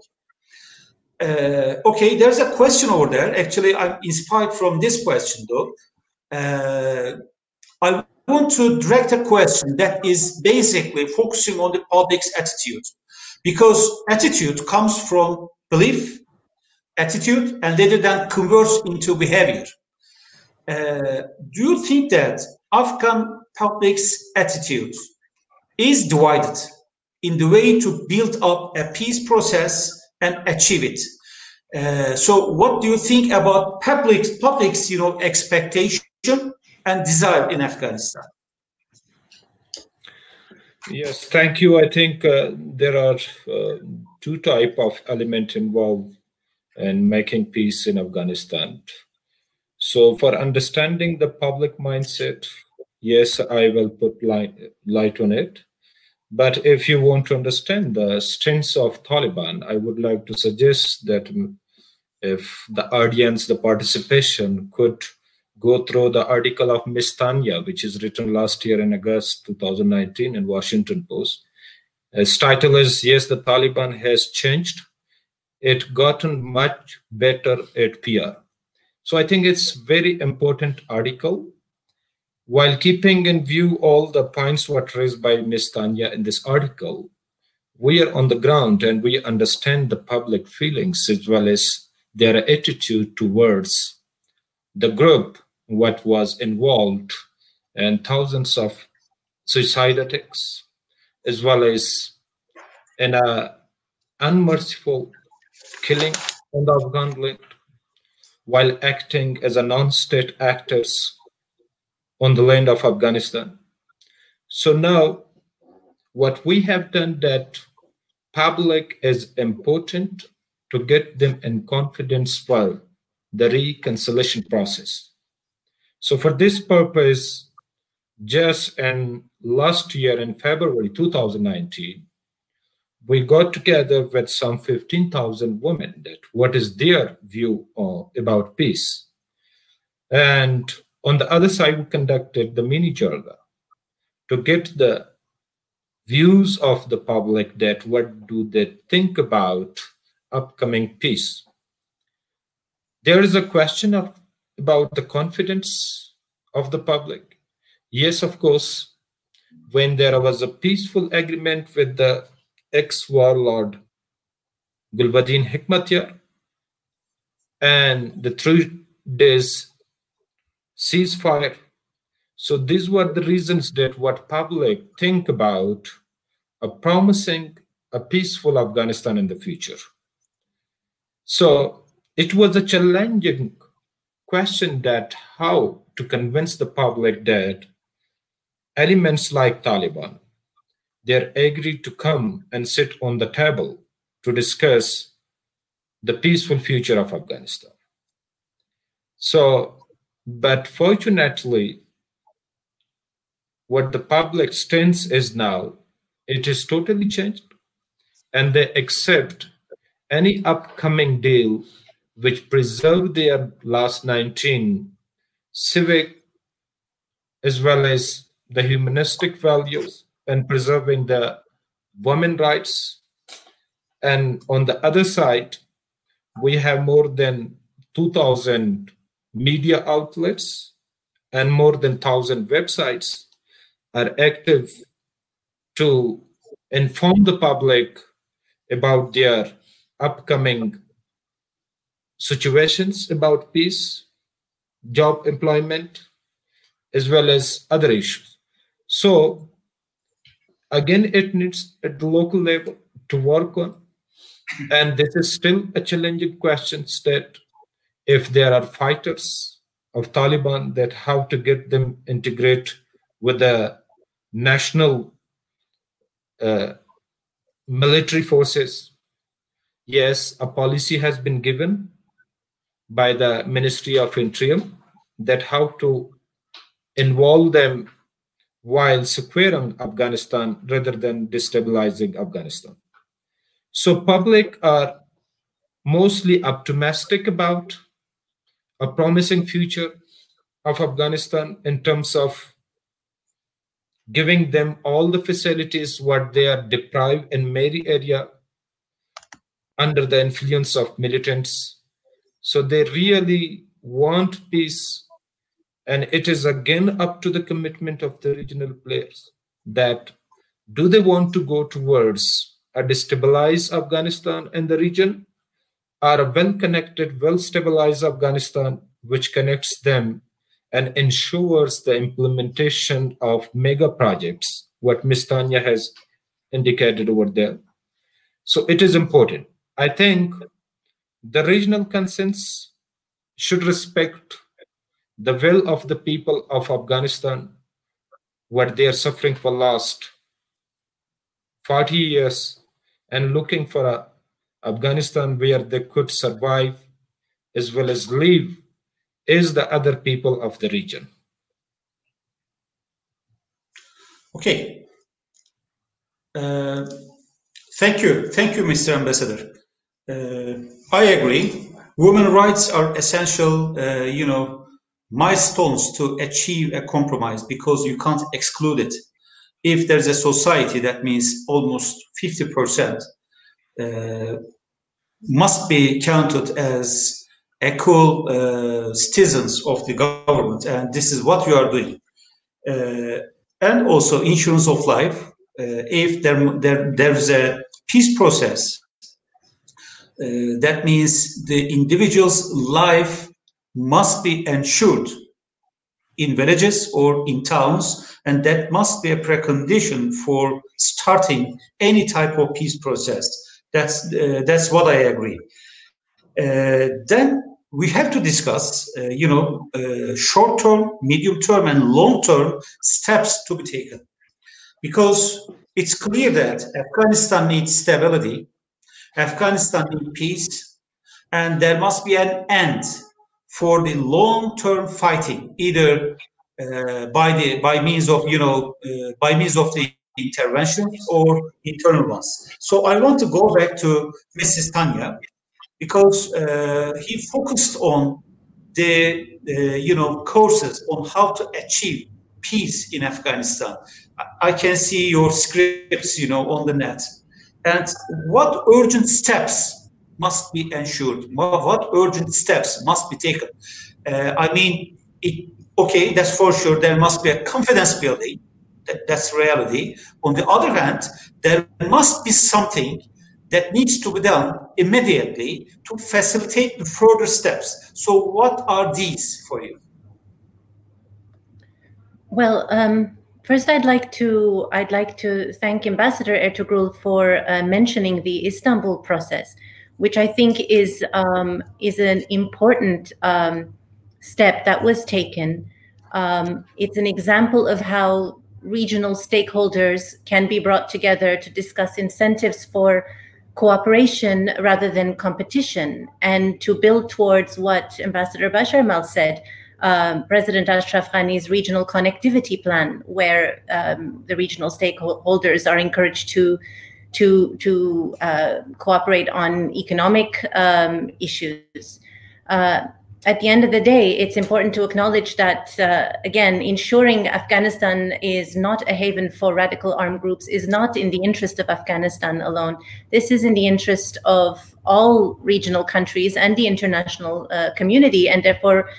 Uh, okay, there's a question over there. Actually, I'm inspired from this question, though. Uh, I want to direct a question that is basically focusing on the public's attitude, because attitude comes from belief, attitude, and later then converts into behavior. Uh, do you think that Afghan public's attitude is divided in the way to build up a peace process and achieve it? Uh, so, what do you think about public public's you know expectation and desire in Afghanistan? Yes, thank you. I think uh, there are uh, two type of element involved in making peace in Afghanistan. So for understanding the public mindset, yes, I will put light, light on it. But if you want to understand the strengths of Taliban, I would like to suggest that if the audience, the participation could go through the article of Miss Tanya, which is written last year in August 2019 in Washington Post. Its title is Yes, the Taliban has changed. It gotten much better at PR. So I think it's very important article. While keeping in view all the points what raised by Ms. Tanya in this article, we are on the ground and we understand the public feelings as well as their attitude towards the group, what was involved, and thousands of suicide attacks, as well as an uh, unmerciful killing on the Afghan land while acting as a non-state actors on the land of Afghanistan. So now what we have done that public is important to get them in confidence for the reconciliation process. So for this purpose, just in last year in February 2019, we got together with some 15,000 women that what is their view about peace. And on the other side, we conducted the mini Jalsa to get the views of the public that what do they think about upcoming peace. There is a question of about the confidence of the public. Yes, of course, when there was a peaceful agreement with the ex-warlord Gulbuddin Hekmatyar and the three days ceasefire. So these were the reasons that what public think about a promising a peaceful Afghanistan in the future. So it was a challenging question that how to convince the public that elements like Taliban they're agreed to come and sit on the table to discuss the peaceful future of Afghanistan. So, but fortunately, what the public stance is now, it is totally changed, and they accept any upcoming deal which preserve their last 19 civic as well as the humanistic values and preserving the women rights. And on the other side, we have more than 2,000 media outlets and more than 1,000 websites are active to inform the public about their upcoming situations about peace, job employment, as well as other issues. So again it needs at the local level to work on. And this is still a challenging question that if there are fighters of taliban that how to get them integrate with the national uh, military forces yes a policy has been given by the ministry of interior that how to involve them while securing Afghanistan rather than destabilizing Afghanistan. So public are mostly optimistic about a promising future of Afghanistan in terms of giving them all the facilities what they are deprived in many area under the influence of militants. So they really want peace and it is again up to the commitment of the regional players that do they want to go towards a destabilized Afghanistan and the region or a well-connected, well-stabilized Afghanistan which connects them and ensures the implementation of mega projects, what Ms. Tanya has indicated over there. So it is important. I think the regional consensus should respect the will of the people of Afghanistan, what they are suffering for last 40 years, and looking for a Afghanistan where they could survive as well as live, is the other people of the region. Okay. Uh, thank you. Thank you, Mr. Ambassador. Uh, I agree. Women rights are essential, uh, you know, milestones to achieve a compromise because you can't exclude it. If there's a society that means almost 50% uh, must be counted as equal uh, citizens of the government, and this is what you are doing. Uh, and also insurance of life. Uh, if there, there there's a peace process, uh, that means the individual's life must be ensured in villages or in towns, and that must be a precondition for starting any type of peace process. That's uh, that's what I agree. then we have to discuss, uh, you know, uh, short-term, medium-term, and long-term steps to be taken, because it's clear that Afghanistan needs stability, Afghanistan needs peace, and there must be an end for the long-term fighting, either uh, by the by means of you know uh, by means of the intervention or internal ones. So I want to go back to Mrs. Tanya because uh, he focused on the uh, you know courses on how to achieve peace in Afghanistan. I can see your scripts, you know, on the net. And what urgent steps must be ensured? What urgent steps must be taken? Uh, I mean, it, okay, that's for sure. There must be a confidence building. That, that's reality. On the other hand, there must be something that needs to be done immediately to facilitate the further steps. So, what are these for you? Well, um, first, I'd like to I'd like to thank Ambassador Ertugrul for uh, mentioning the Istanbul process, which I think is um, is an important um, step that was taken. Um, it's an example of how regional stakeholders can be brought together to discuss incentives for cooperation rather than competition and to build towards what Ambassador Basharmal said, um, President Ashraf Ghani's regional connectivity plan, where um, the regional stakeholders are encouraged to to to uh, cooperate on economic um, issues. Uh, at the end of the day, it's important to acknowledge that, uh, again, ensuring Afghanistan is not a haven for radical armed groups is not in the interest of Afghanistan alone. This is in the interest of all regional countries and the international uh, community, and therefore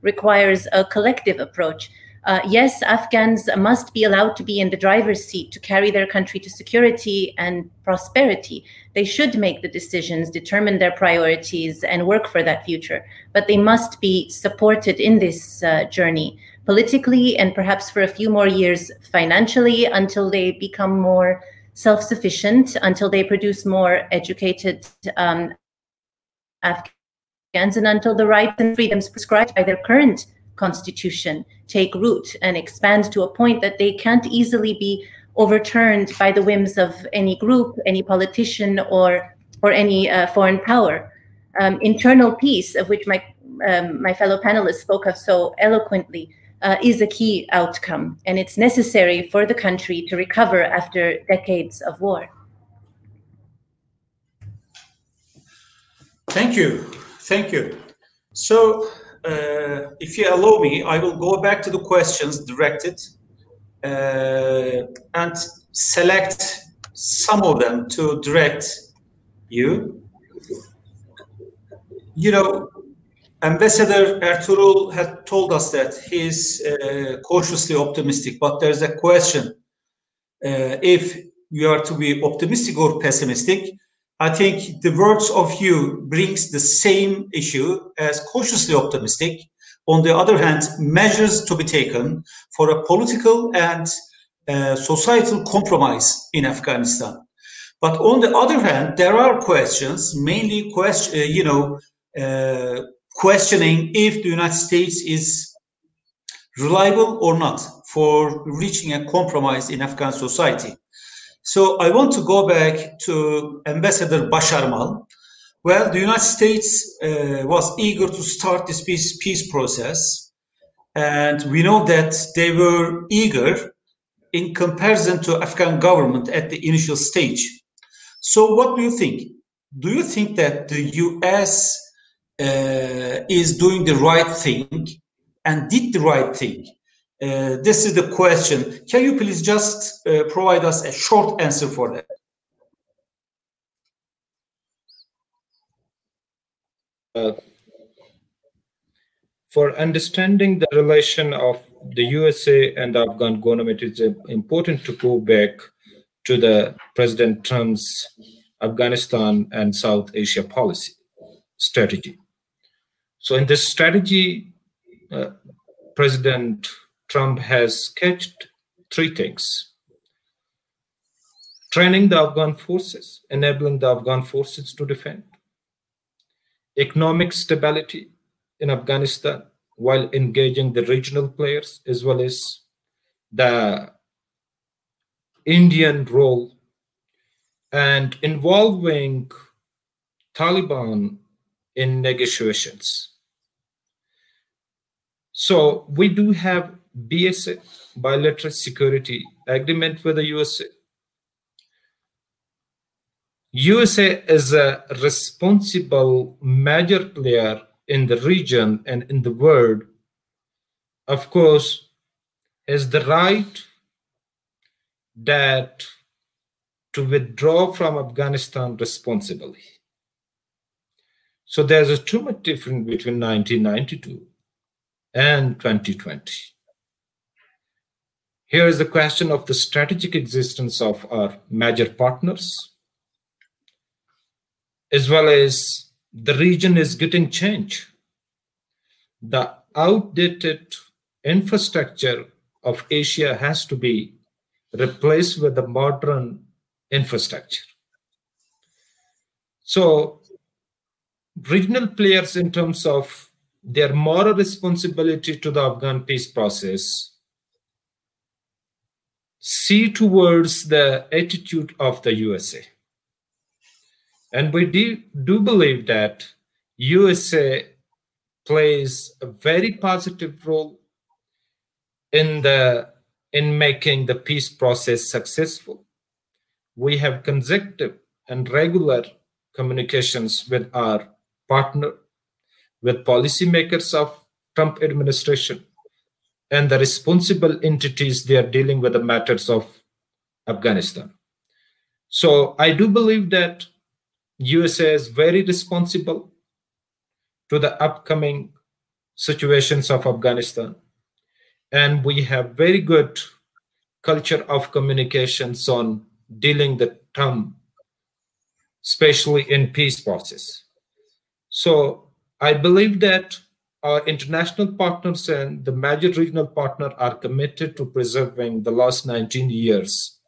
requires a collective approach. Uh, yes, Afghans must be allowed to be in the driver's seat to carry their country to security and prosperity. They should make the decisions, determine their priorities, and work for that future. But they must be supported in this uh, journey politically and perhaps for a few more years financially until they become more self sufficient, until they produce more educated um, Afghans, and until the rights and freedoms prescribed by their current constitution take root and expand to a point that they can't easily be overturned by the whims of any group, any politician, or or any uh, foreign power. Um, internal peace, of which my um, my fellow panelists spoke of so eloquently, uh, is a key outcome, and it's necessary for the country to recover after decades of war. Thank you, thank you. So uh, if you allow me, I will go back to the questions directed uh, and select some of them to direct you. You know, Ambassador Ertugrul had told us that he's uh, cautiously optimistic, but there's a question uh, if you are to be optimistic or pessimistic. I think the words of you brings the same issue as cautiously optimistic. On the other hand, measures to be taken for a political and uh, societal compromise in Afghanistan. But on the other hand, there are questions, mainly question, uh, you know, uh, questioning if the United States is reliable or not for reaching a compromise in Afghan society. So I want to go back to Ambassador Basharmal. Well, the United States uh, was eager to start this peace, peace process. And we know that they were eager in comparison to Afghan government at the initial stage. So what do you think? Do you think that the US uh, is doing the right thing and did the right thing uh, this is the question. Can you please just uh, provide us a short answer for that? Uh, for understanding the relation of the USA and the Afghan government, it's important to go back to the President Trump's Afghanistan and South Asia policy strategy. So, in this strategy, uh, President Trump has sketched three things training the Afghan forces, enabling the Afghan forces to defend, economic stability in Afghanistan while engaging the regional players as well as the Indian role and involving Taliban in negotiations. So we do have BSA, bilateral security agreement with the USA. USA is a responsible major player in the region and in the world. Of course, has the right that to withdraw from Afghanistan responsibly. So there's a too much difference between 1992 and 2020. Here is the question of the strategic existence of our major partners, as well as the region is getting change. The outdated infrastructure of Asia has to be replaced with the modern infrastructure. So, regional players, in terms of their moral responsibility to the Afghan peace process, see towards the attitude of the USA. And we do, do believe that USA plays a very positive role in the in making the peace process successful. We have consecutive and regular communications with our partner, with policymakers of Trump administration, and the responsible entities they are dealing with the matters of Afghanistan. So I do believe that USA is very responsible to the upcoming situations of Afghanistan and we have very good culture of communications on dealing the term especially in peace process so i believe that our international partners and the major regional partner are committed to preserving the last 19 years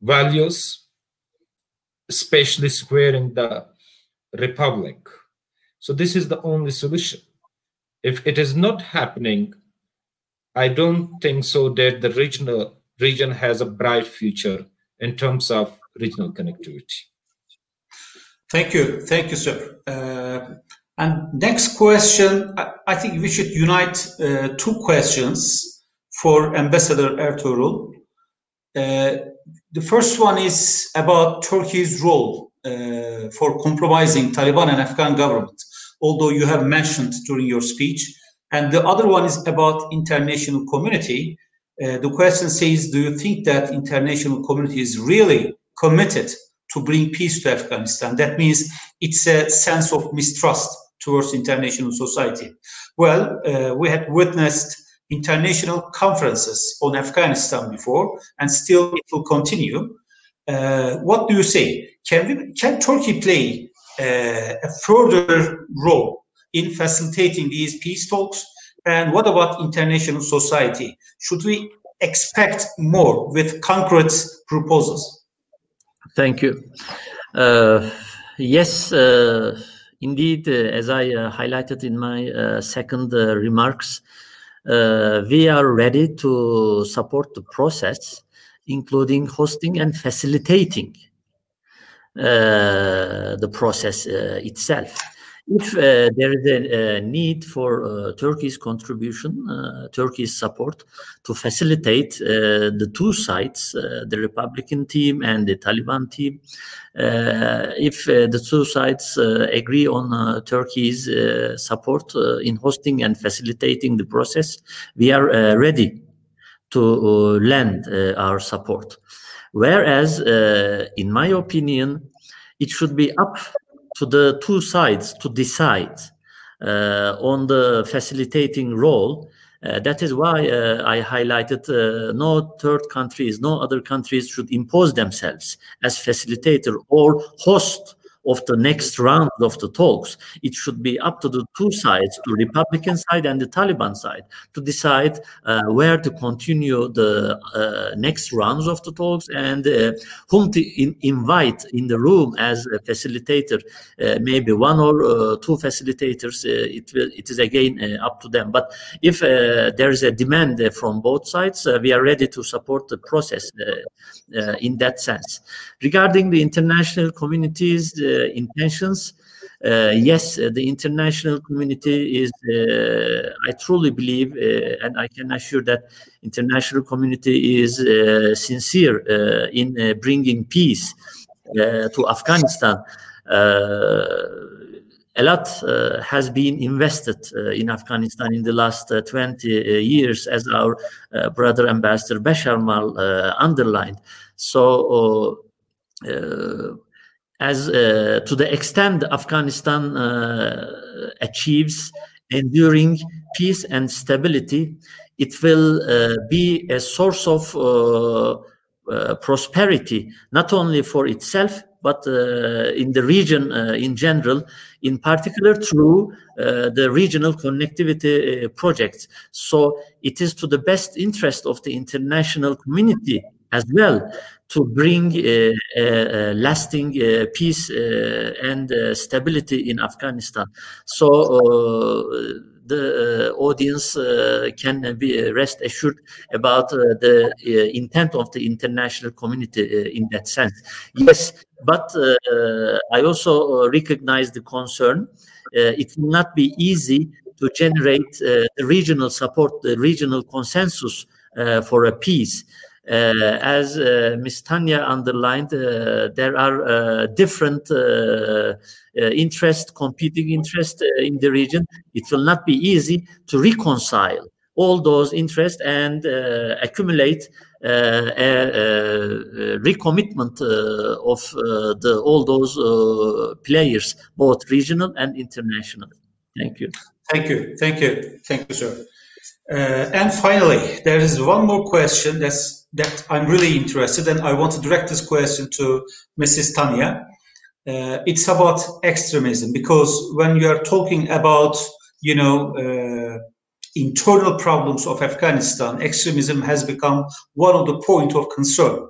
values especially squaring the republic so this is the only solution if it is not happening I don't think so that the regional region has a bright future in terms of regional connectivity. Thank you, thank you, sir. Uh, and next question, I, I, think we should unite uh, two questions for Ambassador Ertugrul. Uh, the first one is about Turkey's role uh, for compromising Taliban and Afghan government. Although you have mentioned during your speech and the other one is about international community. Uh, the question says, do you think that international community is really committed to bring peace to Afghanistan? That means it's a sense of mistrust towards international society. Well, uh, we had witnessed international conferences on Afghanistan before, and still it will continue. Uh, what do you say? Can we, can Turkey play uh, a further role in facilitating these peace talks? And what about international society? Should we expect more with concrete proposals? Thank you. Uh, yes, uh, indeed, uh, as I uh, highlighted in my uh, second remarks, we are ready to support the process, including hosting and facilitating the process itself if uh, there is a, a, need for uh, Turkey's contribution, uh, Turkey's support to facilitate uh, the two sides, uh, the Republican team and the Taliban team, uh, if the two sides agree on Turkey's support in hosting and facilitating the process, we are ready to lend our support. Whereas, in my opinion, it should be up to the two sides to decide uh, on the facilitating role. Uh, that is why uh, I highlighted uh, no third countries, no other countries should impose themselves as facilitator or host of the next round of the talks. It should be up to the two sides, the Republican side and the Taliban side, to decide uh, where to continue the uh, next rounds of the talks and uh, whom to in invite in the room as a facilitator. Uh, maybe one or uh, two facilitators. Uh, it will. It is again up to them. But if there is a demand from both sides, we are ready to support the process in that sense. Regarding the international community's intentions. Uh, yes, uh, the international community is, uh, I truly believe, and I can assure that international community is sincere in bringing peace to Afghanistan. a lot uh, has been invested uh, in Afghanistan in the last uh, 20 years, as our brother Ambassador Basharmal underlined. So, as uh, to the extent Afghanistan uh, achieves enduring peace and stability, it will uh, be a source of prosperity, not only for itself, but uh, in the region uh, in general, in particular through uh, the regional connectivity projects. So it is to the best interest of the international community as well to bring uh, uh, uh, lasting uh, peace uh, and uh, stability in Afghanistan. So the audience can be rest assured about the intent of the international community in that sense. Yes, but I also recognize the concern. it will not be easy to generate uh, the regional support, the regional consensus uh, for a peace. Uh, as uh, Ms. Tanya underlined, uh, there are different interest, competing interest in the region. It will not be easy to reconcile all those interests and accumulate uh, a, a, recommitment uh, of uh, the, all those players, both regional and international. Thank you. Thank you. Thank you. Thank you, sir. and finally, there is one more question that's that I'm really interested, and I want to direct this question to Mrs. Tanya. Uh, it's about extremism because when you are talking about, you know, uh, internal problems of Afghanistan, extremism has become one of the point of concern.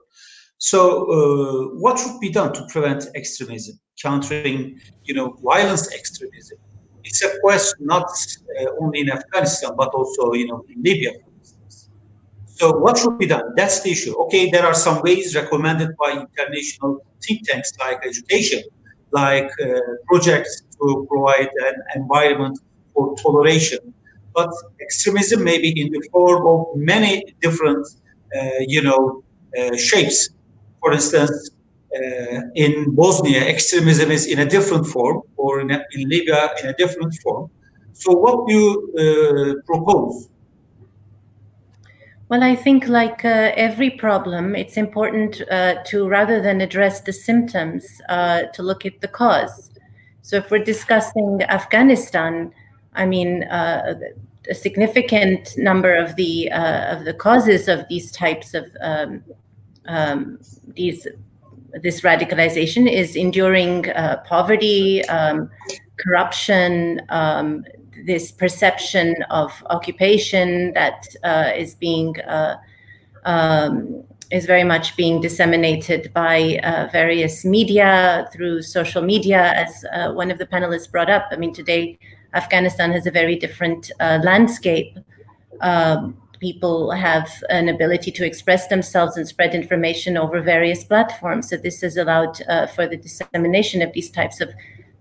So, uh, what should be done to prevent extremism, countering, you know, violence extremism? It's a question not uh, only in Afghanistan but also, you know, in Libya, so what should be done? That's the issue. Okay, there are some ways recommended by international think tanks like education, like uh, projects to provide an environment for toleration. But extremism may be in the form of many different, uh, you know, uh, shapes. For instance, uh, in Bosnia, extremism is in a different form, or in, a, in Libya in a different form. So, what do you uh, propose well, I think, like uh, every problem, it's important uh, to rather than address the symptoms, uh, to look at the cause. So, if we're discussing Afghanistan, I mean, uh, a significant number of the uh, of the causes of these types of um, um, these this radicalization is enduring uh, poverty, um, corruption, um, this perception of occupation that uh, is being uh, um, is very much being disseminated by uh, various media through social media, as uh, one of the panelists brought up. I mean, today Afghanistan has a very different uh, landscape. Um, people have an ability to express themselves and spread information over various platforms. So this has allowed uh, for the dissemination of these types of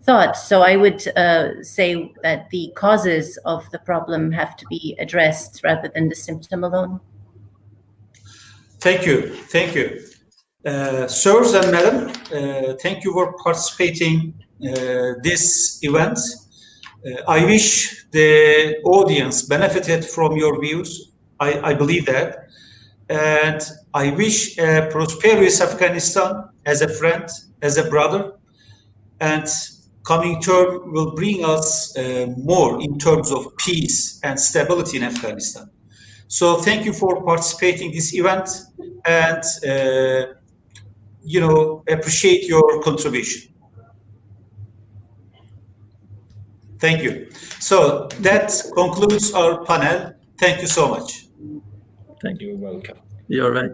thoughts. So I would uh, say that the causes of the problem have to be addressed rather than the symptom alone. Thank you. Thank you. Uh, sirs and madam, uh, thank you for participating uh, this event. Uh, I wish the audience benefited from your views. I, I believe that. And I wish a prosperous Afghanistan as a friend, as a brother, and coming term will bring us uh, more in terms of peace and stability in Afghanistan. So thank you for participating this event and uh, you know appreciate your contribution. Thank you. So that concludes our panel. Thank you so much. Thank you. Welcome. You're right.